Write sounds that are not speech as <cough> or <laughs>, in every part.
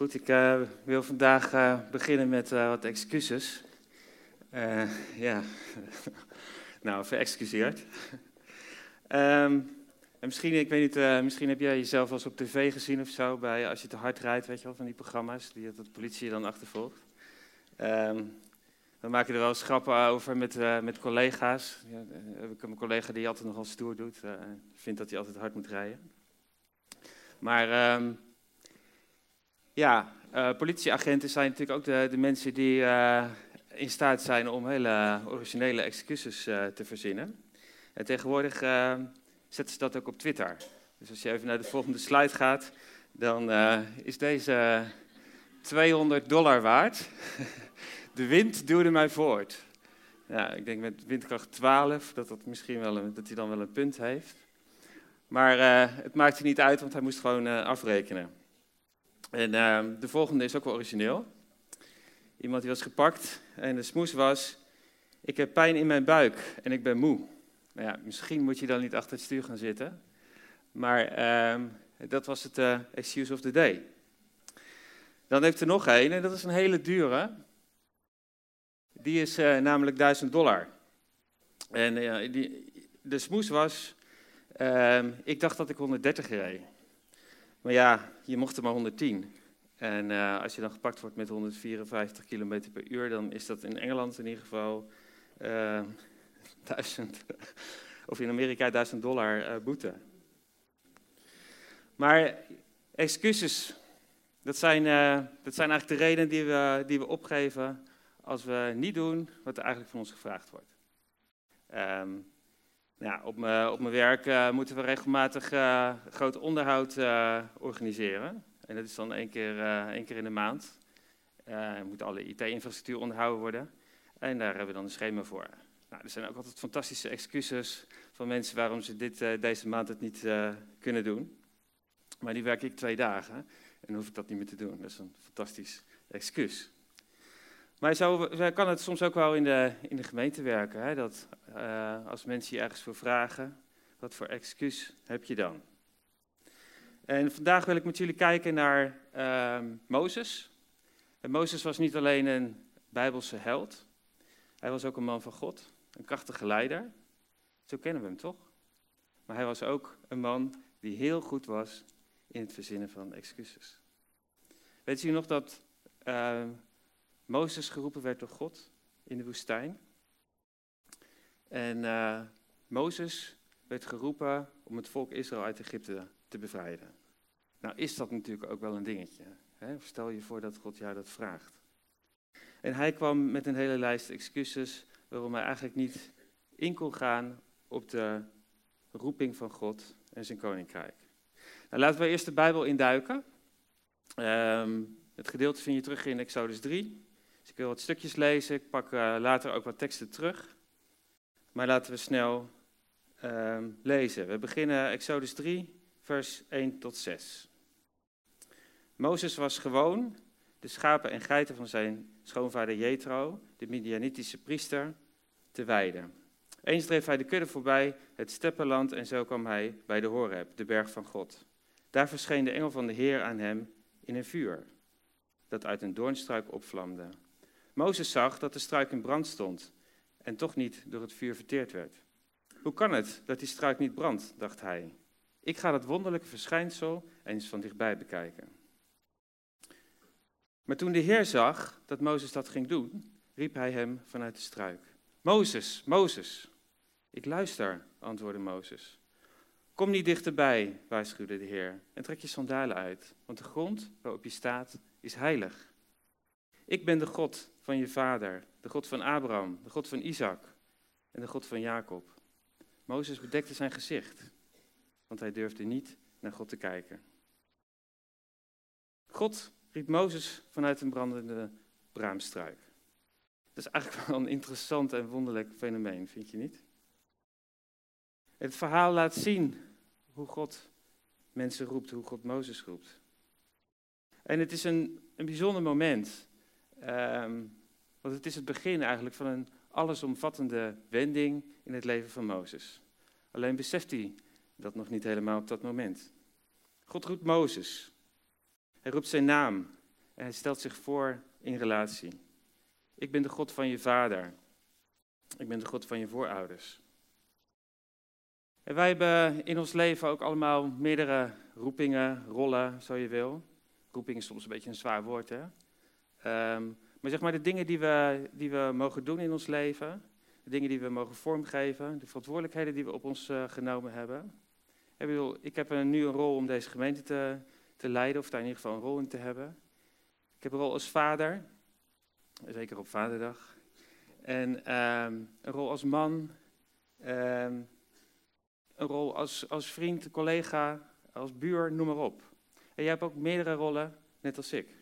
Goed, ik uh, wil vandaag uh, beginnen met uh, wat excuses. ja, <laughs> nou, verexcuseerd. um, <laughs> en misschien, ik weet niet, misschien heb jij jezelf eens op tv gezien of zo, bij, als je te hard rijdt, weet je wel, van die programma's, die de politie dan achtervolgt. Um, dan maak je er wel eens grappen over met, met collega's. Ja, heb ik een collega die altijd nogal stoer doet, vindt dat hij altijd hard moet rijden. Maar... Um, ja, uh, politieagenten zijn natuurlijk ook de, de mensen die uh, in staat zijn om hele originele excuses uh, te verzinnen. En tegenwoordig zetten ze dat ook op Twitter. Dus als je even naar de volgende slide gaat, dan is deze 200 dollar waard. <laughs> de wind duwde mij voort. Ja, ik denk met windkracht 12 dat, dat, misschien wel dat hij dan wel een punt heeft. Maar het maakte niet uit, want hij moest gewoon afrekenen. En uh, de volgende is ook wel origineel. Iemand die was gepakt en de smoes was, ik heb pijn in mijn buik en ik ben moe. Nou ja, misschien moet je dan niet achter het stuur gaan zitten. Maar uh, dat was het uh, excuse of the day. Dan heeft er nog één en dat is een hele dure. Die is uh, namelijk 1000 dollar. En uh, die, de smoes was, ehm, ik dacht dat ik 130 reed. Maar ja, je mocht er maar 110. En uh, als je dan gepakt wordt met 154 km per uur, dan is dat in Engeland in ieder geval uh, eh, <laughs> 1000, of in Amerika 1000 dollar uh, boete. Maar excuses, dat zijn, dat zijn eigenlijk de redenen die we, die we opgeven als we niet doen wat er eigenlijk van ons gevraagd wordt. Um, op, mijn, op mijn werk uh, moeten we regelmatig uh, groot onderhoud uh, organiseren. En dat is dan één keer, één keer in de maand. Moet alle IT-infrastructuur onderhouden worden. En daar hebben we dan een schema voor. Nou, er zijn ook altijd fantastische excuses van mensen waarom ze dit, deze maand het niet kunnen doen. Maar die werk ik twee dagen en hoef ik dat niet meer te doen. Dat is een fantastisch excuus. Maar zo kan het soms ook wel in de, in de gemeente werken. Hè? Dat uh, als mensen je ergens voor vragen, wat voor excuus heb je dan? En vandaag wil ik met jullie kijken naar uh, Mozes. En Mozes was niet alleen een Bijbelse held, hij was ook een man van God, een krachtige leider. Zo kennen we hem toch? Maar hij was ook een man die heel goed was in het verzinnen van excuses. Weet je nog dat uh, Mozes geroepen werd door God in de woestijn? En uh, Mozes werd geroepen om het volk Israël uit Egypte te bevrijden. Nou is dat natuurlijk ook wel een dingetje. Hè? Stel je voor dat God jou dat vraagt. En hij kwam met een hele lijst excuses waarom hij eigenlijk niet in kon gaan op de roeping van God en zijn koninkrijk. Nou, laten we eerst de Bijbel induiken. Um, het gedeelte vind je terug in Exodus 3. Ik wil wat stukjes lezen. Ik pak uh, later ook wat teksten terug. Maar laten we snel uh, lezen. We beginnen Exodus 3, vers 1 tot 6. Mozes was gewoon de schapen en geiten van zijn schoonvader Jethro, de Midianitische priester, te weiden. Eens dreef hij de kudde voorbij het steppenland en zo kwam hij bij de Horeb, de berg van God. Daar verscheen de engel van de Heer aan hem in een vuur, dat uit een doornstruik opvlamde. Mozes zag dat de struik in brand stond en toch niet door het vuur verteerd werd. Hoe kan het dat die struik niet brandt, dacht hij. Ik ga dat wonderlijke verschijnsel eens van dichtbij bekijken. Maar toen de Heer zag dat Mozes dat ging doen, riep hij hem vanuit de struik. Mozes, Mozes. Ik luister, antwoordde Mozes. Kom niet dichterbij, waarschuwde de Heer, en trek je sandalen uit, want de grond waarop je staat is heilig. Ik ben de God van je vader, de God van Abraham, de God van Isaac en de God van Jacob. Mozes bedekte zijn gezicht, want hij durfde niet naar God te kijken. God riep Mozes vanuit een brandende braamstruik. Dat is eigenlijk wel een interessant en wonderlijk fenomeen, vind je niet? Het verhaal laat zien hoe God mensen roept, hoe God Mozes roept. En het is een, een bijzonder moment. Um, want het is het begin eigenlijk van een allesomvattende wending in het leven van Mozes. Alleen beseft hij dat nog niet helemaal op dat moment. God roept Mozes. Hij roept zijn naam. En hij stelt zich voor in relatie. Ik ben de God van je vader. Ik ben de God van je voorouders. En wij hebben in ons leven ook allemaal meerdere roepingen, rollen, zo je wil. Roeping is soms een beetje een zwaar woord, hè? Ehm, maar zeg maar de dingen die we, die we mogen doen in ons leven, de dingen die we mogen vormgeven, de verantwoordelijkheden die we op ons uh, genomen hebben. Ik, bedoel, ik heb nu een rol om deze gemeente te, te leiden, of daar in ieder geval een rol in te hebben. Ik heb een rol als vader, zeker op vaderdag. En ehm, een rol als man, um, een rol als, als vriend, collega, als buur, noem maar op. En jij hebt ook meerdere rollen, net als ik.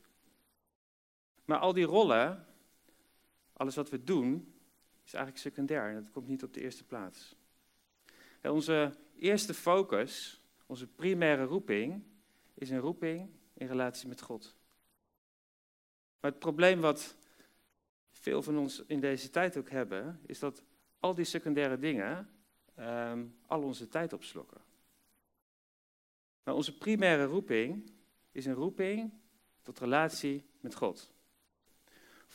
Maar al die rollen, alles wat we doen, is eigenlijk secundair. Dat komt niet op de eerste plaats. En onze eerste focus, onze primaire roeping, is een roeping in relatie met God. Maar het probleem wat veel van ons in deze tijd ook hebben, is dat al die secundaire dingen Ehm, al onze tijd opslokken. Maar onze primaire roeping is een roeping tot relatie met God.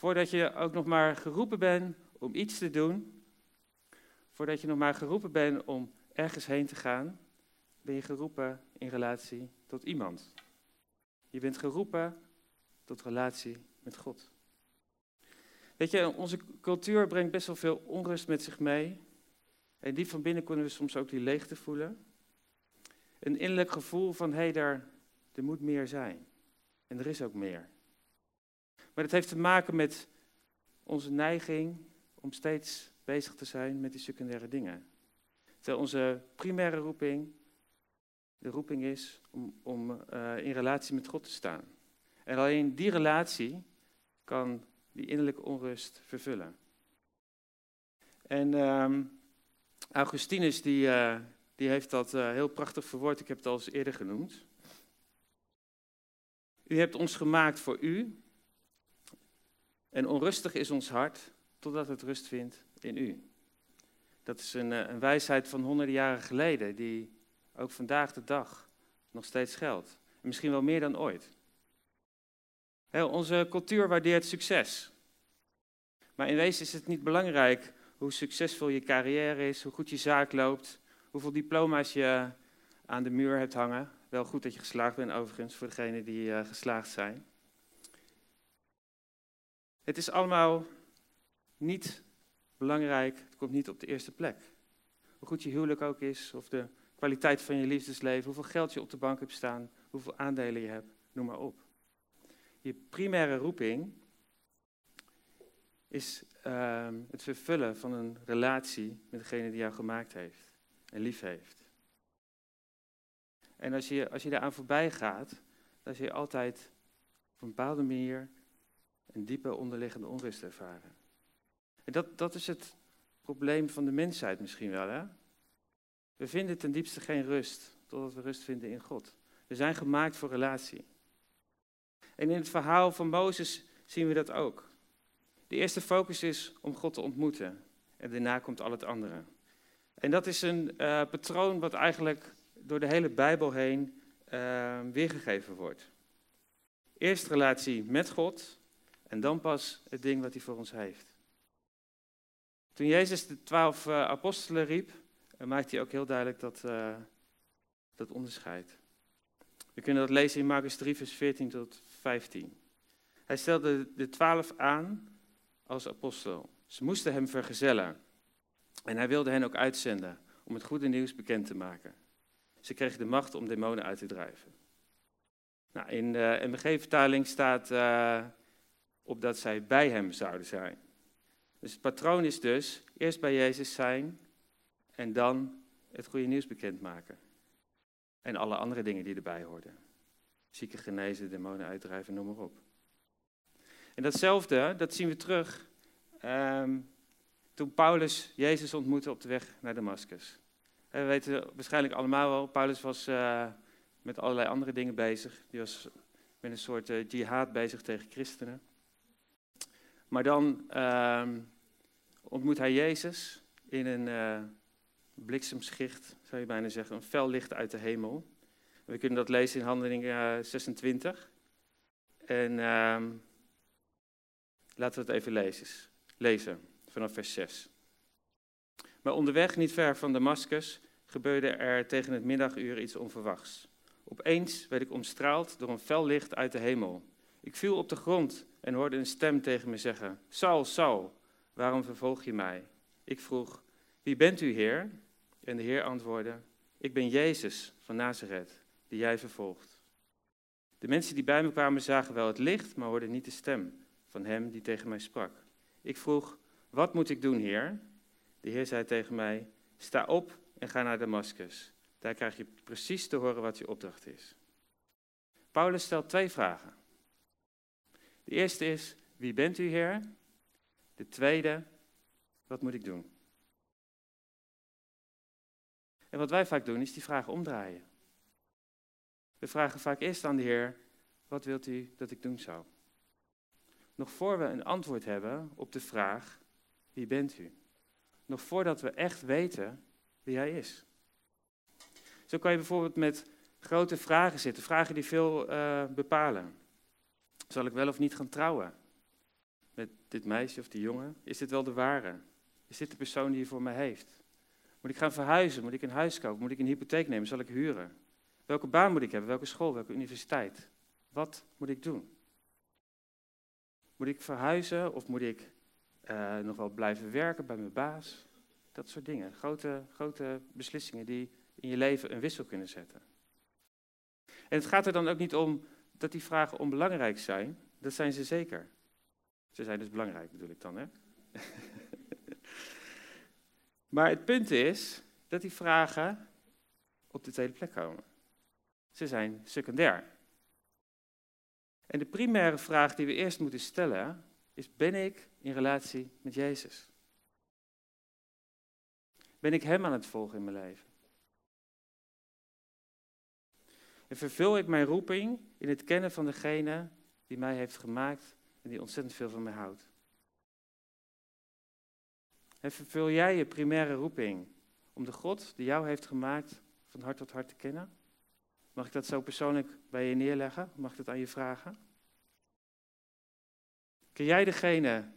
Voordat je ook nog maar geroepen bent om iets te doen, voordat je nog maar geroepen bent om ergens heen te gaan, ben je geroepen in relatie tot iemand. Je bent geroepen tot relatie met God. Weet je, onze cultuur brengt best wel veel onrust met zich mee. En diep van binnen kunnen we soms ook die leegte voelen. Een innerlijk gevoel van, hé, hey, daar, er moet meer zijn. En er is ook meer. Maar het heeft te maken met onze neiging om steeds bezig te zijn met die secundaire dingen. Terwijl onze primaire roeping de roeping is om, om uh, in relatie met God te staan. En alleen die relatie kan die innerlijke onrust vervullen. En um, Augustinus die, uh, die heeft dat uh, heel prachtig verwoord. Ik heb het al eens eerder genoemd. U hebt ons gemaakt voor u. En onrustig is ons hart totdat het rust vindt in u. Dat is een, uh, een wijsheid van honderden jaren geleden, die ook vandaag de dag nog steeds geldt. En misschien wel meer dan ooit. Heel, onze cultuur waardeert succes. Maar in wezen is het niet belangrijk hoe succesvol je carrière is, hoe goed je zaak loopt, hoeveel diploma's je aan de muur hebt hangen. Wel goed dat je geslaagd bent overigens, voor degenen die uh, geslaagd zijn. Het is allemaal niet belangrijk, het komt niet op de eerste plek. Hoe goed je huwelijk ook is, of de kwaliteit van je liefdesleven, hoeveel geld je op de bank hebt staan, hoeveel aandelen je hebt, noem maar op. Je primaire roeping is Ehm, het vervullen van een relatie met degene die jou gemaakt heeft en lief heeft. En als je, als je daaraan voorbij gaat, dan zul je altijd op een bepaalde manier een diepe onderliggende onrust ervaren. En dat, dat is het probleem van de mensheid misschien wel. Hè? We vinden ten diepste geen rust, totdat we rust vinden in God. We zijn gemaakt voor relatie. En in het verhaal van Mozes zien we dat ook. De eerste focus is om God te ontmoeten. En daarna komt al het andere. En dat is een uh, patroon wat eigenlijk door de hele Bijbel heen uh, weergegeven wordt. Eerst relatie met God en dan pas het ding wat hij voor ons heeft. Toen Jezus de twaalf uh, apostelen riep, maakte hij ook heel duidelijk dat, dat onderscheid. We kunnen dat lezen in Marcus 3, vers 14 tot 15. Hij stelde de twaalf aan als apostel. Ze moesten hem vergezellen. En hij wilde hen ook uitzenden om het goede nieuws bekend te maken. Ze kregen de macht om demonen uit te drijven. Nou, in de MBG-vertaling staat op dat zij bij hem zouden zijn. Dus het patroon is dus eerst bij Jezus zijn en dan het goede nieuws bekendmaken. En alle andere dingen die erbij hoorden. Zieken genezen, demonen uitdrijven, noem maar op. En datzelfde, dat zien we terug um, toen Paulus Jezus ontmoette op de weg naar Damascus. We weten waarschijnlijk allemaal wel, Paulus was uh, met allerlei andere dingen bezig. Die was met een soort uh, jihad bezig tegen christenen. Maar dan um, ontmoet hij Jezus in een uh, bliksemschicht, zou je bijna zeggen, een fel licht uit de hemel. We kunnen dat lezen in Handelingen 26. En ehm, laten we het even lezen. lezen vanaf vers 6. Maar onderweg, niet ver van Damascus, gebeurde er tegen het middaguur iets onverwachts. Opeens werd ik omstraald door een fel licht uit de hemel. Ik viel op de grond en hoorde een stem tegen me zeggen: Saul, Saul, waarom vervolg je mij? Ik vroeg: Wie bent u, Heer? En de Heer antwoordde: Ik ben Jezus van Nazareth, die jij vervolgt. De mensen die bij me kwamen zagen wel het licht, maar hoorden niet de stem van hem die tegen mij sprak. Ik vroeg: Wat moet ik doen, Heer? De Heer zei tegen mij: Sta op en ga naar Damascus. Daar krijg je precies te horen wat je opdracht is. Paulus stelt twee vragen. De eerste is: Wie bent u, Heer? De tweede: Wat moet ik doen? En wat wij vaak doen, is die vragen omdraaien. We vragen vaak eerst aan de Heer: Wat wilt u dat ik doen zou? Nog voor we een antwoord hebben op de vraag: Wie bent u? Nog voordat we echt weten wie Hij is. Zo kan je bijvoorbeeld met grote vragen zitten, vragen die veel uh, bepalen. Zal ik wel of niet gaan trouwen? Met dit meisje of die jongen? Is dit wel de ware? Is dit de persoon die je voor mij heeft? Moet ik gaan verhuizen? Moet ik een huis kopen? Moet ik een hypotheek nemen? Zal ik huren? Welke baan moet ik hebben? Welke school? Welke universiteit? Wat moet ik doen? Moet ik verhuizen of moet ik uh, nog wel blijven werken bij mijn baas? Dat soort dingen. Grote, grote beslissingen die in je leven een wissel kunnen zetten. En het gaat er dan ook niet om dat die vragen onbelangrijk zijn. Dat zijn ze zeker. Ze zijn dus belangrijk, bedoel ik dan, hè? <laughs> maar het punt is dat die vragen op de tweede plek komen. Ze zijn secundair. En de primaire vraag die we eerst moeten stellen is: ben ik in relatie met Jezus? Ben ik Hem aan het volgen in mijn leven? En vervul ik mijn roeping in het kennen van degene die mij heeft gemaakt en die ontzettend veel van mij houdt? En vervul jij je primaire roeping om de God die jou heeft gemaakt van hart tot hart te kennen? Mag ik dat zo persoonlijk bij je neerleggen? Mag ik dat aan je vragen? Ken jij degene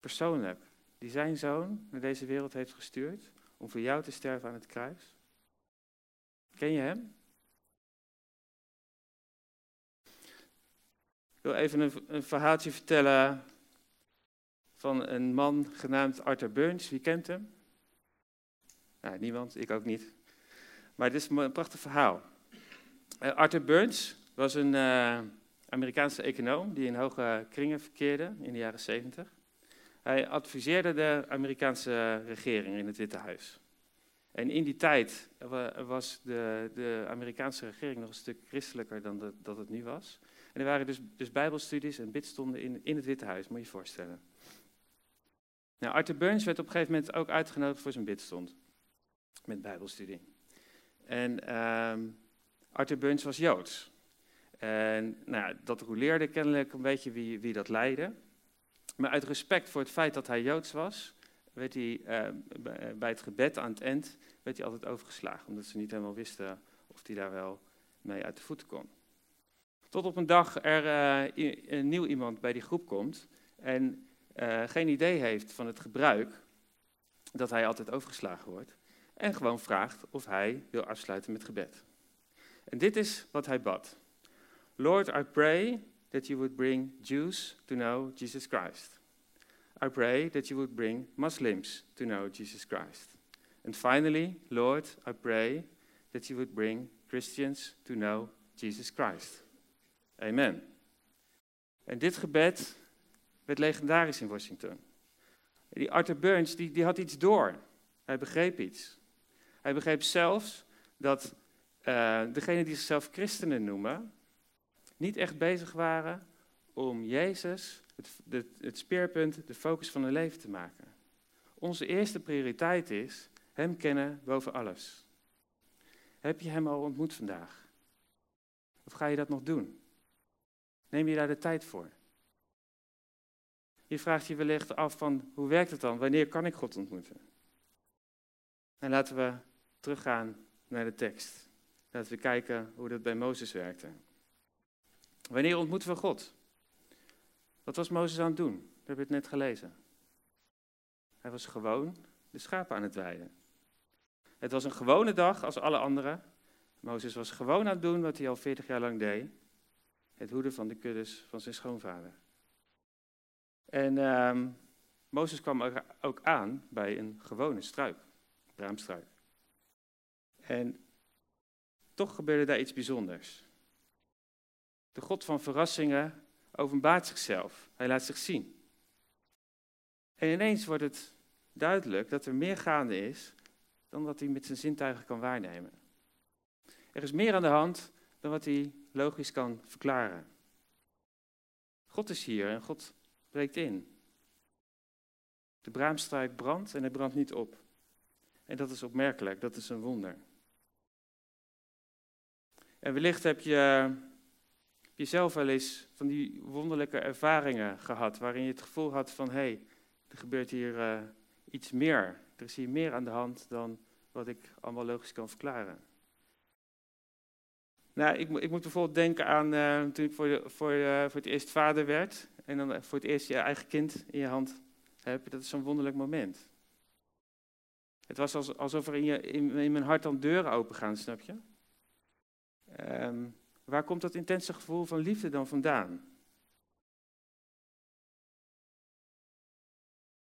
persoonlijk die zijn zoon naar deze wereld heeft gestuurd om voor jou te sterven aan het kruis? Ken je hem? Ik wil even een, een verhaaltje vertellen van een man genaamd Arthur Burns. Wie kent hem? Nou, niemand, ik ook niet. Maar het is een prachtig verhaal. Uh, Arthur Burns was een uh, Amerikaanse econoom die in hoge kringen verkeerde in de jaren 70. Hij adviseerde de Amerikaanse regering in het Witte Huis. En in die tijd was de, de Amerikaanse regering nog een stuk christelijker dan dat het nu was. En er waren dus, dus bijbelstudies en bidstonden in, in het Witte Huis, moet je je voorstellen. Nou, Arthur Burns werd op een gegeven moment ook uitgenodigd voor zijn bidstond. Met bijbelstudie. En um, Arthur Burns was Joods. En nou, dat roleerde kennelijk een beetje wie, wie dat leidde. Maar uit respect voor het feit dat hij Joods was, werd hij uh, bij het gebed aan het eind werd hij altijd overgeslagen. Omdat ze niet helemaal wisten of hij daar wel mee uit de voeten kon. Tot op een dag er uh, een nieuw iemand bij die groep komt en uh, geen idee heeft van het gebruik dat hij altijd overgeslagen wordt. En gewoon vraagt of hij wil afsluiten met gebed. En dit is wat hij bad. Lord, I pray that you would bring Jews to know Jesus Christ. I pray that you would bring Muslims to know Jesus Christ. And finally, Lord, I pray that you would bring Christians to know Jesus Christ. Amen. En dit gebed werd legendarisch in Washington. Die Arthur Burns die, die had iets door. Hij begreep iets. Hij begreep zelfs dat uh, degenen die zichzelf christenen noemen, niet echt bezig waren om Jezus het, het speerpunt, de focus van hun leven te maken. Onze eerste prioriteit is Hem kennen boven alles. Heb je Hem al ontmoet vandaag? Of ga je dat nog doen? Neem je daar de tijd voor? Je vraagt je wellicht af van hoe werkt het dan? Wanneer kan ik God ontmoeten? En laten we teruggaan naar de tekst. Laten we kijken hoe dat bij Mozes werkte. Wanneer ontmoeten we God? Wat was Mozes aan het doen? We hebben het net gelezen. Hij was gewoon de schapen aan het weiden. Het was een gewone dag als alle anderen. Mozes was gewoon aan het doen wat hij al 40 jaar lang deed. Het hoeden van de kuddes van zijn schoonvader. En uh, Mozes kwam ook aan bij een gewone struik, braamstruik. En toch gebeurde daar iets bijzonders. De God van verrassingen openbaart zichzelf. Hij laat zich zien. En ineens wordt het duidelijk dat er meer gaande is dan wat hij met zijn zintuigen kan waarnemen. Er is meer aan de hand dan wat hij logisch kan verklaren. God is hier en God breekt in. De braamstruik brandt en hij brandt niet op. En dat is opmerkelijk, dat is een wonder. En wellicht heb je jezelf wel eens van die wonderlijke ervaringen gehad, waarin je het gevoel had van hé, hey, er gebeurt hier uh, iets meer. Er is hier meer aan de hand dan wat ik allemaal logisch kan verklaren. Nou, ik, ik moet bijvoorbeeld denken aan uh, toen ik voor, de, voor, uh, voor het eerst vader werd en dan voor het eerst je eigen kind in je hand hebt. Dat is zo'n wonderlijk moment. Het was alsof er in, je, in, mijn hart dan deuren open gaan, snap je? Um, waar komt dat intense gevoel van liefde dan vandaan?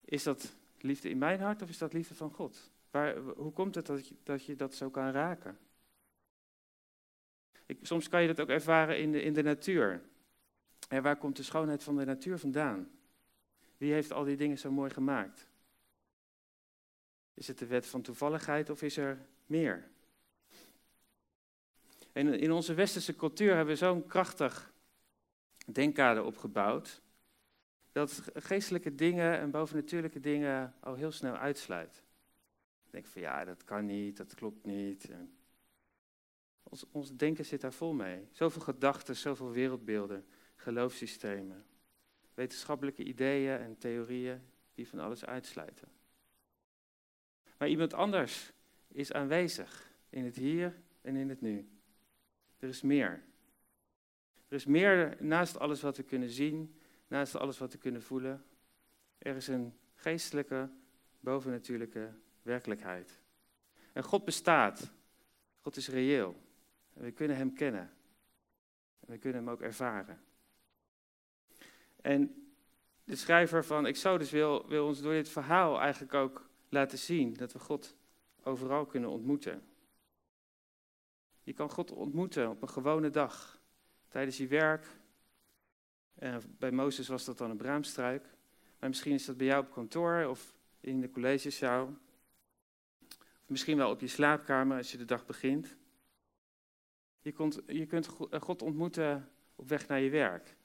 Is dat liefde in mijn hart of is dat liefde van God? Waar, hoe komt het dat dat je dat zo kan raken? Ik, soms kan je dat ook ervaren in de, in de natuur. En waar komt de schoonheid van de natuur vandaan? Wie heeft al die dingen zo mooi gemaakt? Is het de wet van toevalligheid of is er meer? En in onze westerse cultuur hebben we zo'n krachtig denkkader opgebouwd, dat geestelijke dingen en bovennatuurlijke dingen al heel snel uitsluit. Ik denk van ja, dat kan niet, dat klopt niet. Ons, denken zit daar vol mee. Zoveel gedachten, zoveel wereldbeelden, geloofssystemen, wetenschappelijke ideeën en theorieën die van alles uitsluiten. Maar iemand anders is aanwezig in het hier en in het nu. Er is meer. Er is meer naast alles wat we kunnen zien, naast alles wat we kunnen voelen. Er is een geestelijke, bovennatuurlijke werkelijkheid. En God bestaat. God is reëel. En we kunnen Hem kennen. En we kunnen Hem ook ervaren. En de schrijver van Exodus wil, wil ons door dit verhaal eigenlijk ook laten zien dat we God overal kunnen ontmoeten. Je kan God ontmoeten op een gewone dag, tijdens je werk. bij Mozes was dat dan een braamstruik. Maar misschien is dat bij jou op kantoor of in de collegezaal. Of misschien wel op je slaapkamer als je de dag begint. Je, kunt, je kunt eh, God ontmoeten op weg naar je werk.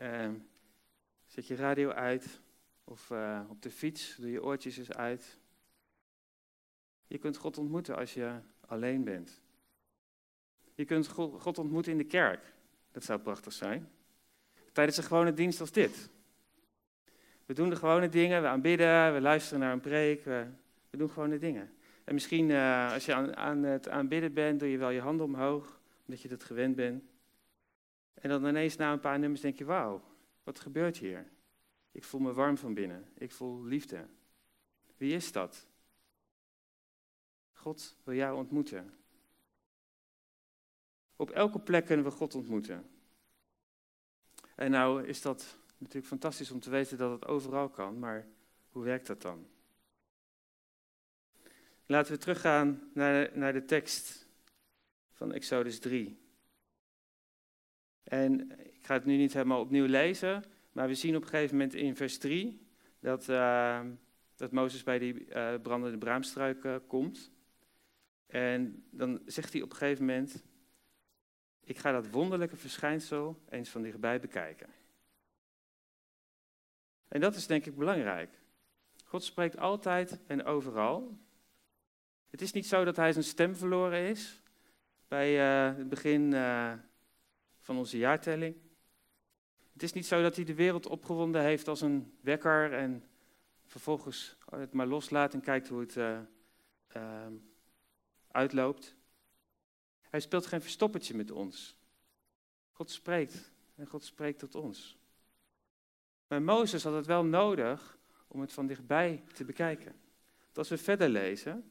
Uh, zet je radio uit of uh, op de fiets, doe je oortjes eens uit. Je kunt God ontmoeten als je alleen bent. Je kunt God ontmoeten in de kerk. Dat zou prachtig zijn. Tijdens een gewone dienst als dit. We doen de gewone dingen, we aanbidden, we luisteren naar een preek, we, we doen gewone dingen. En misschien uh, als je aan, aan, het aanbidden bent, doe je wel je handen omhoog, omdat je dat gewend bent. En dan ineens na een paar nummers denk je, wauw, wat gebeurt hier? Ik voel me warm van binnen, ik voel liefde. Wie is dat? God wil jou ontmoeten. Op elke plek kunnen we God ontmoeten. En nou is dat natuurlijk fantastisch om te weten dat het overal kan, maar hoe werkt dat dan? Laten we teruggaan naar, naar de tekst van Exodus 3. En ik ga het nu niet helemaal opnieuw lezen, maar we zien op een gegeven moment in vers 3 dat, uh, dat Mozes bij die uh, brandende braamstruik uh, komt. En dan zegt hij op een gegeven moment, ik ga dat wonderlijke verschijnsel eens van dichtbij bekijken. En dat is denk ik belangrijk. God spreekt altijd en overal. Het is niet zo dat hij zijn stem verloren is bij uh, het begin uh, van onze jaartelling. Het is niet zo dat hij de wereld opgewonden heeft als een wekker en vervolgens het maar loslaat en kijkt hoe het uh, uitloopt. Hij speelt geen verstoppertje met ons. God spreekt en God spreekt tot ons. Maar Mozes had het wel nodig om het van dichtbij te bekijken. als we verder lezen,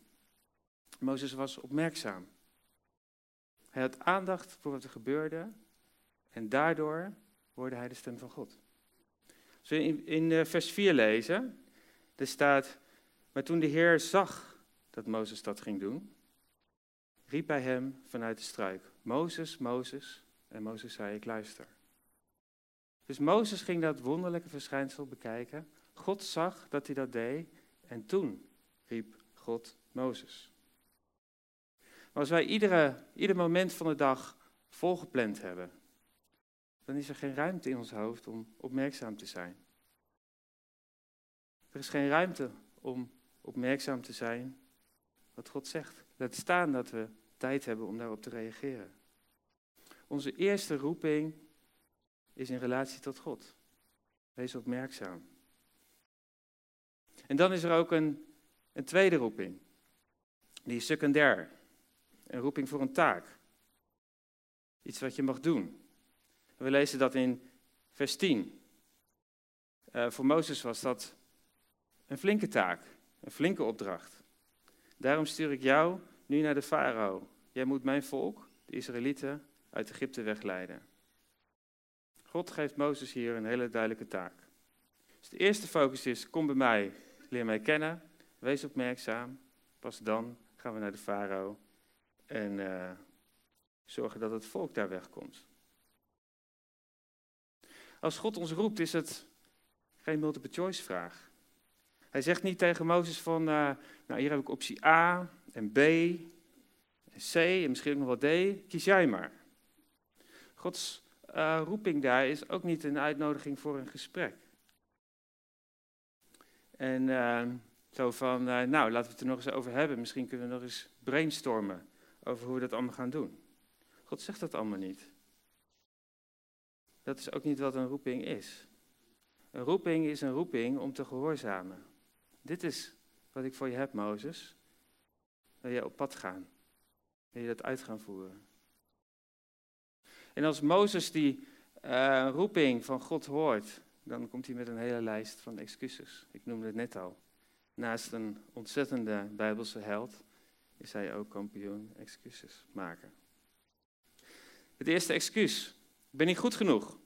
Mozes was opmerkzaam. Hij had aandacht voor wat er gebeurde en daardoor hoorde hij de stem van God. Als we in, in eh, vers 4 lezen, er staat, maar toen de Heer zag dat Mozes dat ging doen, riep hij hem vanuit de struik, Mozes, Mozes. En Mozes zei, ik luister. Dus Mozes ging dat wonderlijke verschijnsel bekijken. God zag dat hij dat deed en toen riep God Mozes. Maar als wij iedere, ieder moment van de dag volgepland hebben, dan is er geen ruimte in ons hoofd om opmerkzaam te zijn. Er is geen ruimte om opmerkzaam te zijn wat God zegt. Laat staan dat we tijd hebben om daarop te reageren. Onze eerste roeping is in relatie tot God. Wees opmerkzaam. En dan is er ook een, een tweede roeping. Die is secundair. Een roeping voor een taak. Iets wat je mag doen. We lezen dat in vers 10. Uh, eh, voor Mozes was dat een flinke taak, een flinke opdracht. Daarom stuur ik jou nu naar de farao. Jij moet mijn volk, de Israëlieten, uit Egypte wegleiden. God geeft Mozes hier een hele duidelijke taak. Dus de eerste focus is, kom bij mij, leer mij kennen, wees opmerkzaam. Pas dan gaan we naar de farao en uh, zorgen dat het volk daar wegkomt. Als God ons roept, is het geen multiple choice vraag. Hij zegt niet tegen Mozes van, uh, nou hier heb ik optie A en B en C en misschien ook nog wel D, kies jij maar. Gods uh, roeping daar is ook niet een uitnodiging voor een gesprek. En zo van, nou laten we het er nog eens over hebben, misschien kunnen we nog eens brainstormen over hoe we dat allemaal gaan doen. God zegt dat allemaal niet. Dat is ook niet wat een roeping is. Een roeping is een roeping om te gehoorzamen. Dit is wat ik voor je heb, Mozes. Wil je op pad gaan? Wil je dat uit gaan voeren? En als Mozes die uh, roeping van God hoort, dan komt hij met een hele lijst van excuses. Ik noemde het net al. Naast een ontzettende Bijbelse held is hij ook kampioen excuses maken. Het eerste excuus. Ben niet goed genoeg.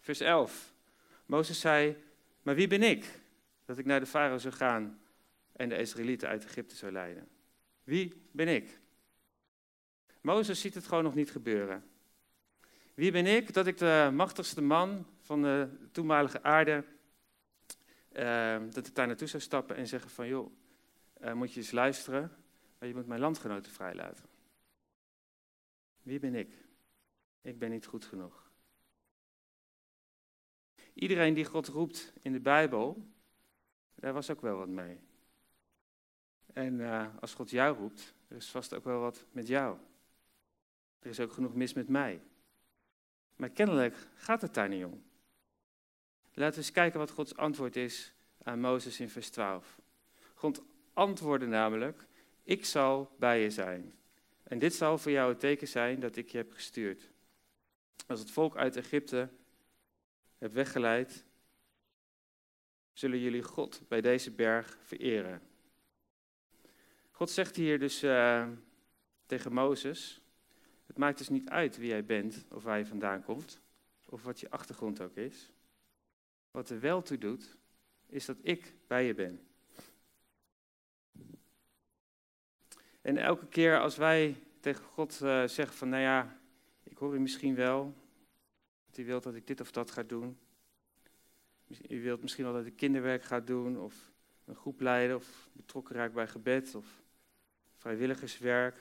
Vers 11. Mozes zei, maar wie ben ik dat ik naar de farao zou gaan en de Israëlieten uit Egypte zou leiden? Wie ben ik? Mozes ziet het gewoon nog niet gebeuren. Wie ben ik dat ik de machtigste man van de toenmalige aarde, uh, dat ik daar naartoe zou stappen en zeggen van joh, uh, moet je eens luisteren, maar je moet mijn landgenoten vrijlaten. Wie ben ik? Ik ben niet goed genoeg. Iedereen die God roept in de Bijbel, daar was ook wel wat mee. En uh, als God jou roept, er is vast ook wel wat met jou. Er is ook genoeg mis met mij. Maar kennelijk gaat het daar niet om. Laten we eens kijken wat Gods antwoord is aan Mozes in vers 12. God antwoordde namelijk, ik zal bij je zijn. En dit zal voor jou het teken zijn dat ik je heb gestuurd. Als het volk uit Egypte heb weggeleid, zullen jullie God bij deze berg vereren. God zegt hier dus uh, tegen Mozes, het maakt dus niet uit wie jij bent of waar je vandaan komt, of wat je achtergrond ook is. Wat er wel toe doet, is dat ik bij je ben. En elke keer als wij tegen God uh, zeggen van, nou ja, ik hoor u misschien wel, dat u wilt dat ik dit of dat ga doen. U wilt misschien wel dat ik kinderwerk ga doen, of een groep leiden, of betrokken raak bij gebed, of vrijwilligerswerk.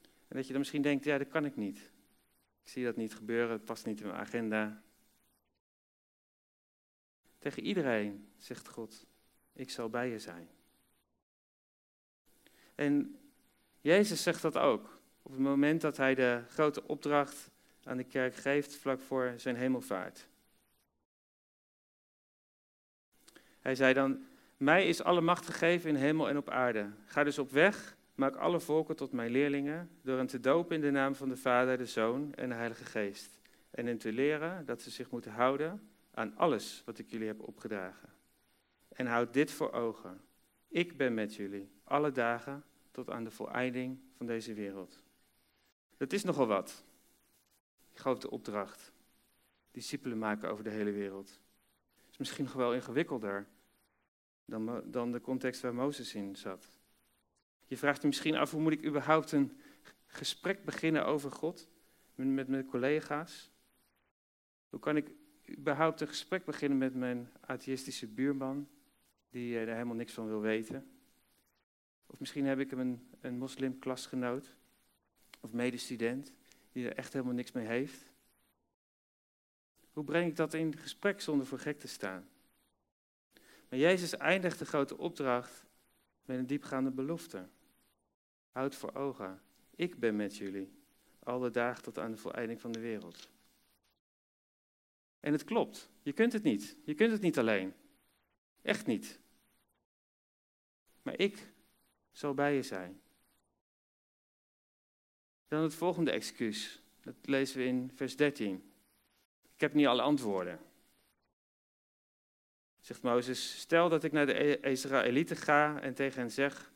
En dat je dan misschien denkt, ja, dat kan ik niet. Ik zie dat niet gebeuren, het past niet in mijn agenda. Tegen iedereen zegt God, ik zal bij je zijn. En Jezus zegt dat ook. Op het moment dat hij de grote opdracht aan de kerk geeft, vlak voor zijn hemelvaart. Hij zei dan, mij is alle macht gegeven in hemel en op aarde. Ga dus op weg Maak alle volken tot mijn leerlingen door hen te dopen in de naam van de Vader, de Zoon en de Heilige Geest. En hen te leren dat ze zich moeten houden aan alles wat ik jullie heb opgedragen. En houd dit voor ogen. Ik ben met jullie alle dagen tot aan de voleinding van deze wereld. Dat is nogal wat. Grote opdracht. Discipelen maken over de hele wereld. Is misschien nog wel ingewikkelder dan, dan de context waar Mozes in zat. Je vraagt je misschien af, hoe moet ik überhaupt een gesprek beginnen over God met mijn collega's? Hoe kan ik überhaupt een gesprek beginnen met mijn atheïstische buurman, die er helemaal niks van wil weten? Of misschien heb ik een, een moslimklasgenoot of medestudent die er echt helemaal niks mee heeft. Hoe breng ik dat in gesprek zonder voor gek te staan? Maar Jezus eindigt de grote opdracht met een diepgaande belofte. Houd voor ogen, ik ben met jullie, alle dagen tot aan de voleinding van de wereld. En het klopt, je kunt het niet. Je kunt het niet alleen. Echt niet. Maar ik zal bij je zijn. Dan het volgende excuus. Dat lezen we in vers 13. Ik heb niet alle antwoorden. Zegt Mozes, stel dat ik naar de Israëlieten ga en tegen hen zeg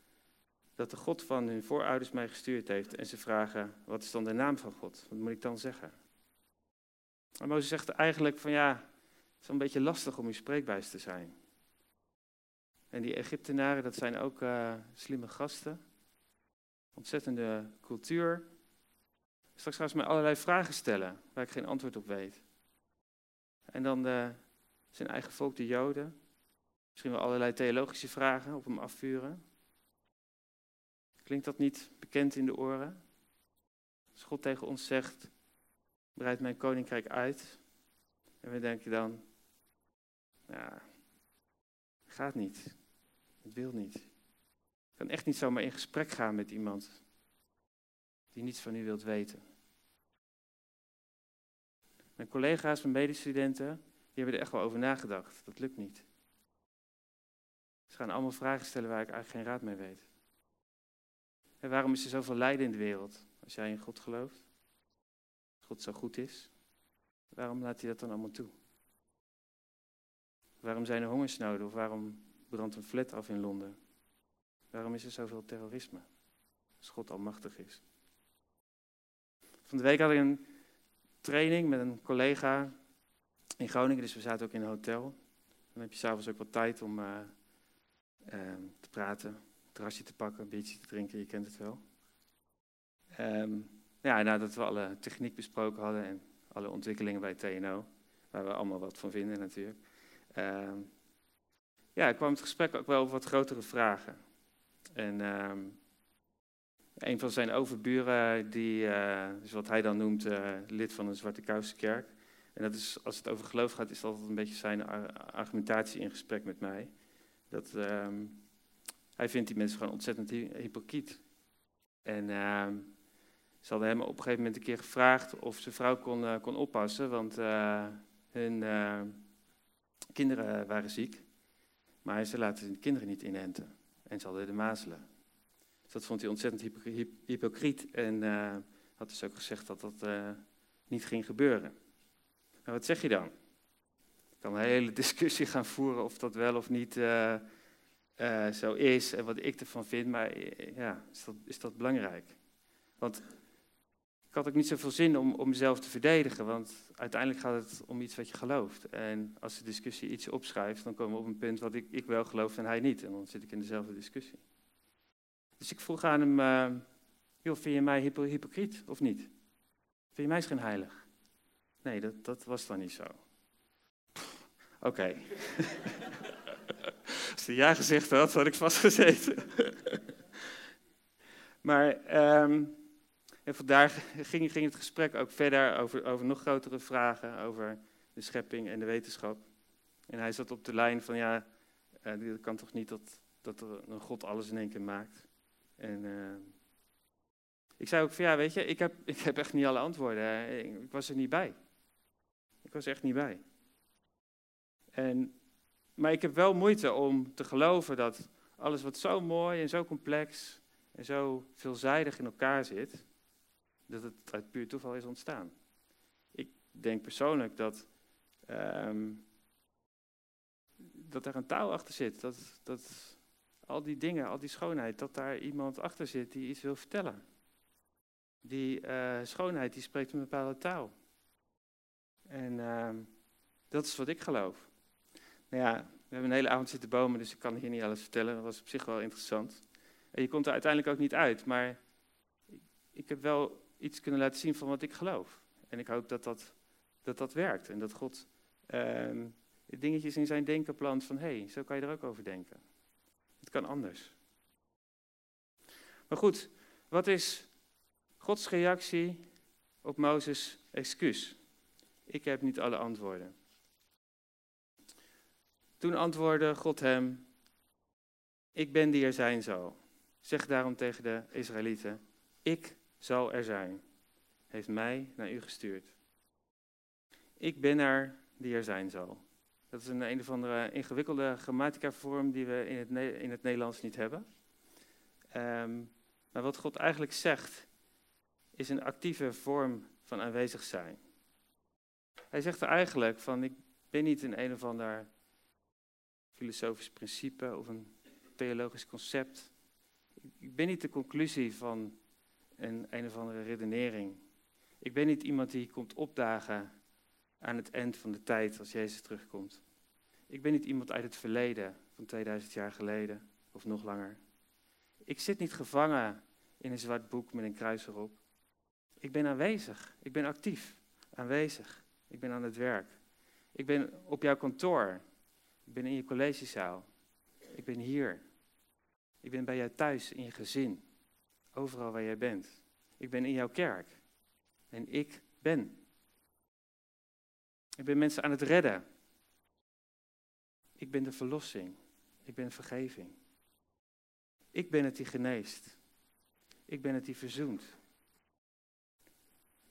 dat de God van hun voorouders mij gestuurd heeft. En ze vragen, wat is dan de naam van God? Wat moet ik dan zeggen? Maar Mozes zegt eigenlijk van ja, het is een beetje lastig om uw spreekbuis te zijn. En die Egyptenaren, dat zijn ook uh, slimme gasten. Ontzettende cultuur. Straks gaan ze mij allerlei vragen stellen waar ik geen antwoord op weet. En dan de, zijn eigen volk, de Joden. Misschien wel allerlei theologische vragen op hem afvuren. Klinkt dat niet bekend in de oren? Als God tegen ons zegt, breid mijn koninkrijk uit. En we denken dan, ja, gaat niet. Het wil niet. Ik kan echt niet zomaar in gesprek gaan met iemand die niets van u wilt weten. Mijn collega's, mijn medestudenten, die hebben er echt wel over nagedacht. Dat lukt niet. Ze gaan allemaal vragen stellen waar ik eigenlijk geen raad mee weet. En waarom is er zoveel lijden in de wereld als jij in God gelooft? Als God zo goed is, waarom laat hij dat dan allemaal toe? Waarom zijn er hongersnoden of waarom brandt een flat af in Londen? Waarom is er zoveel terrorisme? Als God almachtig is. Van de week had ik een training met een collega in Groningen, dus we zaten ook in een hotel. Dan heb je s'avonds ook wat tijd om uh, uh, te praten, een terrasje te pakken, een biertje te drinken, je kent het wel. Um, ja, nadat we alle techniek besproken hadden en alle ontwikkelingen bij TNO, waar we allemaal wat van vinden natuurlijk. Uh, ja, kwam het gesprek ook wel over wat grotere vragen. En um, een van zijn overburen, die, uh, is wat hij dan noemt uh, lid van een Zwarte Kousenkerk. En dat is, als het over geloof gaat, is dat altijd een beetje zijn argumentatie in gesprek met mij. Dat, um, hij vindt die mensen gewoon ontzettend hypocriet. En uh, ze hadden hem op een gegeven moment een keer gevraagd of zijn vrouw kon, uh, kon oppassen, want hun kinderen waren ziek. Maar ze laten de kinderen niet inenten. En ze hadden de mazelen. Dus dat vond hij ontzettend hypocriet. En uh, had dus ook gezegd dat dat uh, niet ging gebeuren. Maar wat zeg je dan? Ik kan een hele <laughs> discussie gaan voeren of dat wel of niet uh, zo is en wat ik ervan vind. Maar ja, is dat, is dat belangrijk? Want had ook niet zoveel zin om, om mezelf te verdedigen, want uiteindelijk gaat het om iets wat je gelooft. En als de discussie iets opschrijft, dan komen we op een punt wat ik, ik wel geloof en hij niet. En dan zit ik in dezelfde discussie. Dus ik vroeg aan hem, uh, joh, vind je mij hypo hypocriet of niet? Vind je mij geen heilig? Nee, dat, dat was dan niet zo. Oké. Okay. <laughs> Als hij ja gezegd had, had ik vastgezeten. <laughs> maar um, en vandaar ging, ging, het gesprek ook verder over, over nog grotere vragen, over de schepping en de wetenschap. En hij zat op de lijn van, ja, uh, dat kan toch niet dat, dat een God alles in één keer maakt. En uh, ik zei ook van, ja, weet je, ik heb, <laughs> ik heb echt niet alle antwoorden. Ik, was er niet bij. Ik was echt niet bij. En, maar ik heb wel moeite om te geloven dat alles wat zo mooi en zo complex en zo veelzijdig in elkaar zit, dat het uit puur toeval is ontstaan. Ik denk persoonlijk dat, ehm, dat er een touw achter zit. Dat, dat al die dingen, al die schoonheid, dat daar iemand achter zit die iets wil vertellen. Die uh, schoonheid, die spreekt een bepaalde taal. En uh, dat is wat ik geloof. Nou ja, we hebben een hele avond zitten bomen, dus ik kan hier niet alles vertellen. Dat was op zich wel interessant. En je komt er uiteindelijk ook niet uit, maar ik heb wel iets kunnen laten zien van wat ik geloof. En ik hoop dat dat, dat, dat werkt en dat God uh, dingetjes in zijn denken plant van hé, hey, zo kan je er ook over denken. Het kan anders. Maar goed, wat is Gods reactie op Mozes' excuus? Ik heb niet alle antwoorden. Toen antwoordde God hem: Ik ben die er zijn zal. Zeg daarom tegen de Israëlieten: Ik zal er zijn. Heeft mij naar u gestuurd. Ik ben er die er zijn zal. Dat is een een of andere ingewikkelde grammatica-vorm die we in het, in het Nederlands niet hebben. Ehm, maar wat God eigenlijk zegt, is een actieve vorm van aanwezig zijn. Hij zegt er eigenlijk van, ik ben niet een een of ander filosofisch principe of een theologisch concept. Ik ben niet de conclusie van een een of andere redenering. Ik ben niet iemand die komt opdagen aan het eind van de tijd als Jezus terugkomt. Ik ben niet iemand uit het verleden van 2000 jaar geleden of nog langer. Ik zit niet gevangen in een zwart boek met een kruis erop. Ik ben aanwezig. Ik ben actief. Aanwezig. Ik ben aan het werk. Ik ben op jouw kantoor. Ik ben in je collegezaal. Ik ben hier. Ik ben bij jou thuis, in je gezin. Overal waar jij bent. Ik ben in jouw kerk. En ik ben. Ik ben mensen aan het redden. Ik ben de verlossing. Ik ben vergeving. Ik ben het die geneest. Ik ben het die verzoent.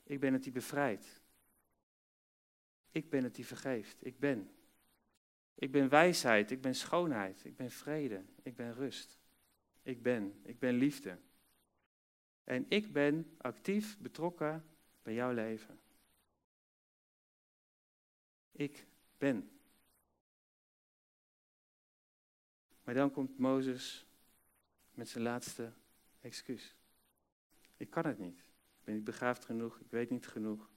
Ik ben het die bevrijdt. Ik ben het die vergeeft. Ik ben. Ik ben wijsheid. Ik ben schoonheid. Ik ben vrede. Ik ben rust. Ik ben. Ik ben liefde. En ik ben actief betrokken bij jouw leven. Ik ben. Maar dan komt Mozes met zijn laatste excuus. Ik kan het niet. Ik ben niet begaafd genoeg. Ik weet niet genoeg.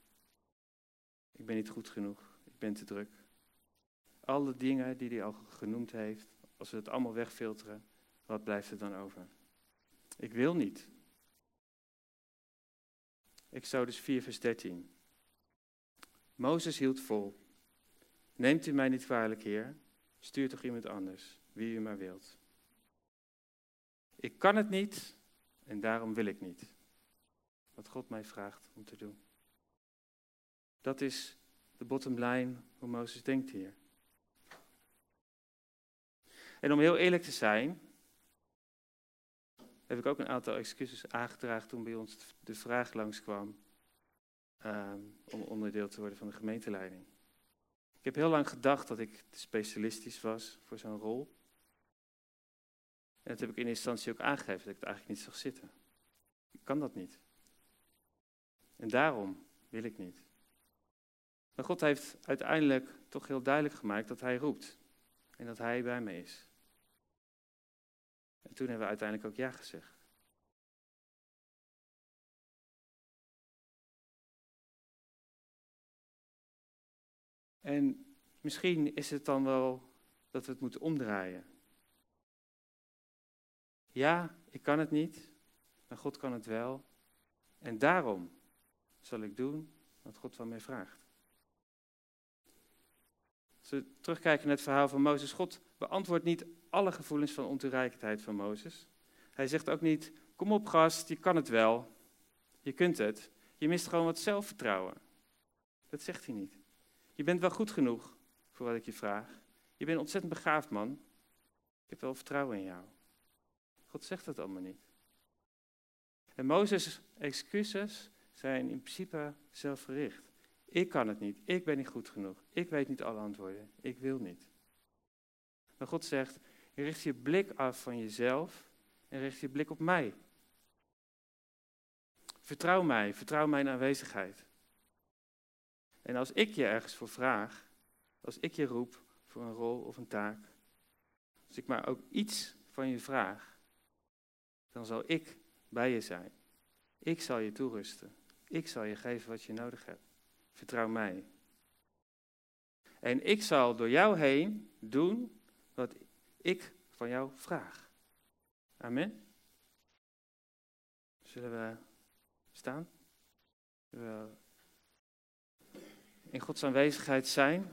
Ik ben niet goed genoeg. Ik ben te druk. Alle dingen die hij al genoemd heeft, als we het allemaal wegfilteren, wat blijft er dan over? Ik wil niet. Exodus 4, vers 13. Mozes hield vol. Neemt u mij niet kwalijk, Heer? Stuur toch iemand anders, wie u maar wilt. Ik kan het niet en daarom wil ik niet. Wat God mij vraagt om te doen. Dat is de bottom line hoe Mozes denkt hier. En om heel eerlijk te zijn, heb ik ook een aantal excuses aangedragen toen bij ons de vraag langskwam um, om onderdeel te worden van de gemeenteleiding. Ik heb heel lang gedacht dat ik specialistisch was voor zo'n rol. En dat heb ik in instantie ook aangegeven, dat ik het eigenlijk niet zag zitten. Ik kan dat niet. En daarom wil ik niet. Maar God heeft uiteindelijk toch heel duidelijk gemaakt dat Hij roept. En dat Hij bij me is. En toen hebben we uiteindelijk ook ja gezegd. En misschien is het dan wel dat we het moeten omdraaien. Ja, ik kan het niet, maar God kan het wel. En daarom zal ik doen wat God van mij vraagt. Als we terugkijken naar het verhaal van Mozes, God beantwoordt niet alle gevoelens van ontoereikendheid van Mozes. Hij zegt ook niet, kom op gast, je kan het wel, je kunt het. Je mist gewoon wat zelfvertrouwen. Dat zegt hij niet. Je bent wel goed genoeg voor wat ik je vraag. Je bent ontzettend begaafd, man. Ik heb wel vertrouwen in jou. God zegt dat allemaal niet. En Mozes' excuses zijn in principe zelfgericht. Ik kan het niet. Ik ben niet goed genoeg. Ik weet niet alle antwoorden. Ik wil niet. Maar God zegt, richt je blik af van jezelf en richt je blik op mij. Vertrouw mij, vertrouw mijn aanwezigheid. En als ik je ergens voor vraag, als ik je roep voor een rol of een taak, als ik maar ook iets van je vraag, dan zal ik bij je zijn. Ik zal je toerusten. Ik zal je geven wat je nodig hebt. Vertrouw mij. En ik zal door jou heen doen wat ik van jou vraag. Amen. Zullen we staan? Zullen we in Gods aanwezigheid zijn?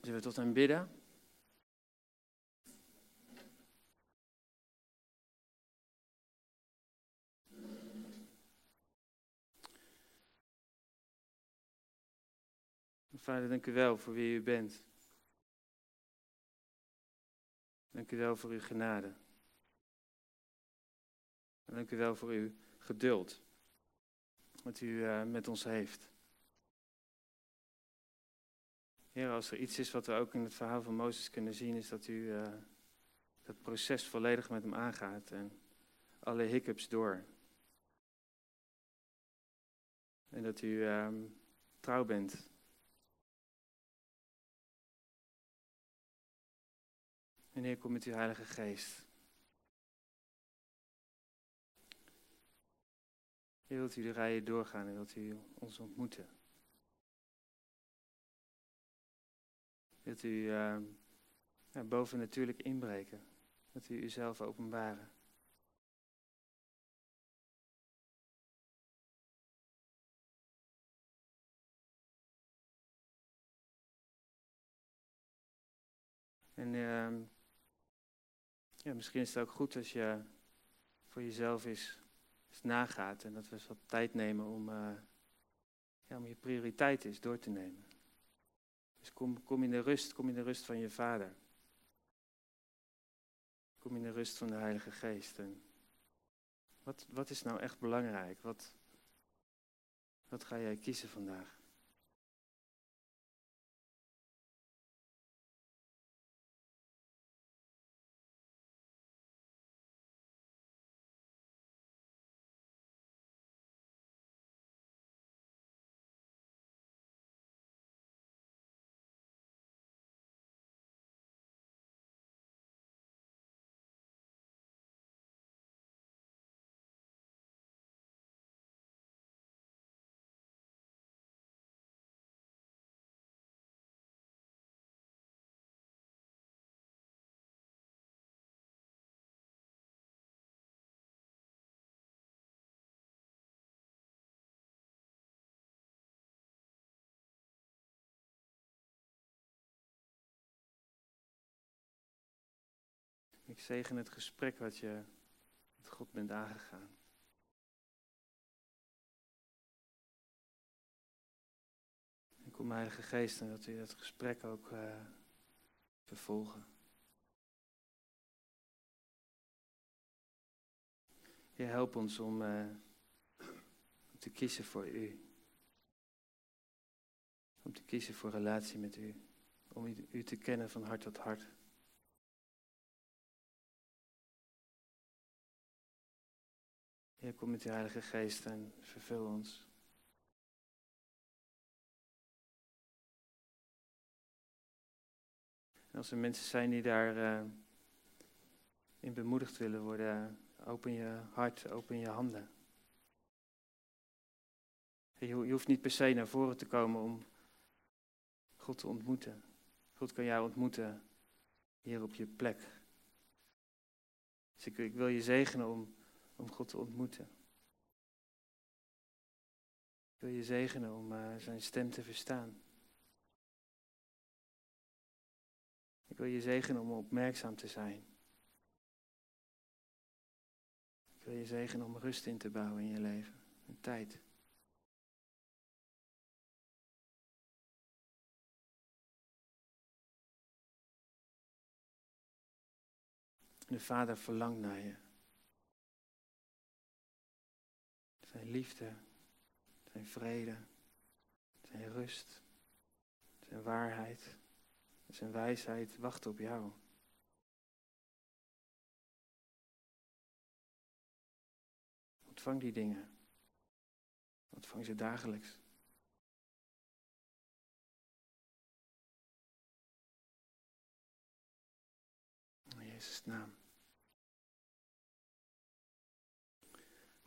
Zullen we tot hem bidden? Vader, dank u wel voor wie u bent. Dank u wel voor uw genade. dank u wel voor uw geduld. Wat u uh, met ons heeft. Heer, als er iets is wat we ook in het verhaal van Mozes kunnen zien, is dat u uh, dat proces volledig met hem aangaat en alle hiccups door. En dat u uh, trouw bent En Heer, kom met uw Heilige Geest. Wilt u de rijen doorgaan en wilt u ons ontmoeten. Wilt u ja, boven natuurlijk inbreken. Dat u uzelf openbaren. En uh, ja, misschien is het ook goed als je voor jezelf eens, eens nagaat en dat we eens wat tijd nemen om, uh, ja, om je prioriteiten eens door te nemen. Dus kom, kom in de rust, kom in de rust van je vader. Kom in de rust van de Heilige Geest. En wat, wat is nou echt belangrijk? Wat, wat ga jij kiezen vandaag? Ik zegen het gesprek wat je met God bent aangegaan. En kom Heilige Geest en dat u dat gesprek ook uh, vervolgen. Je help ons om, om te kiezen voor u. Om te kiezen voor relatie met u. Om u te kennen van hart tot hart. Heer, kom met uw Heilige Geest en vervul ons. Als er mensen zijn die daar uh, in bemoedigd willen worden, open je hart, open je handen. Je, je hoeft niet per se naar voren te komen om God te ontmoeten. God kan jou ontmoeten hier op je plek. Dus ik wil je zegenen om om God te ontmoeten. Ik wil je zegenen om uh, zijn stem te verstaan. Ik wil je zegenen om opmerkzaam te zijn. Ik wil je zegenen om rust in te bouwen in je leven. En tijd. De Vader verlangt naar je. Zijn liefde, zijn vrede, zijn rust, zijn waarheid, zijn wijsheid wacht op jou. ontvang die dingen. Ontvang ze dagelijks. In Jezus' naam.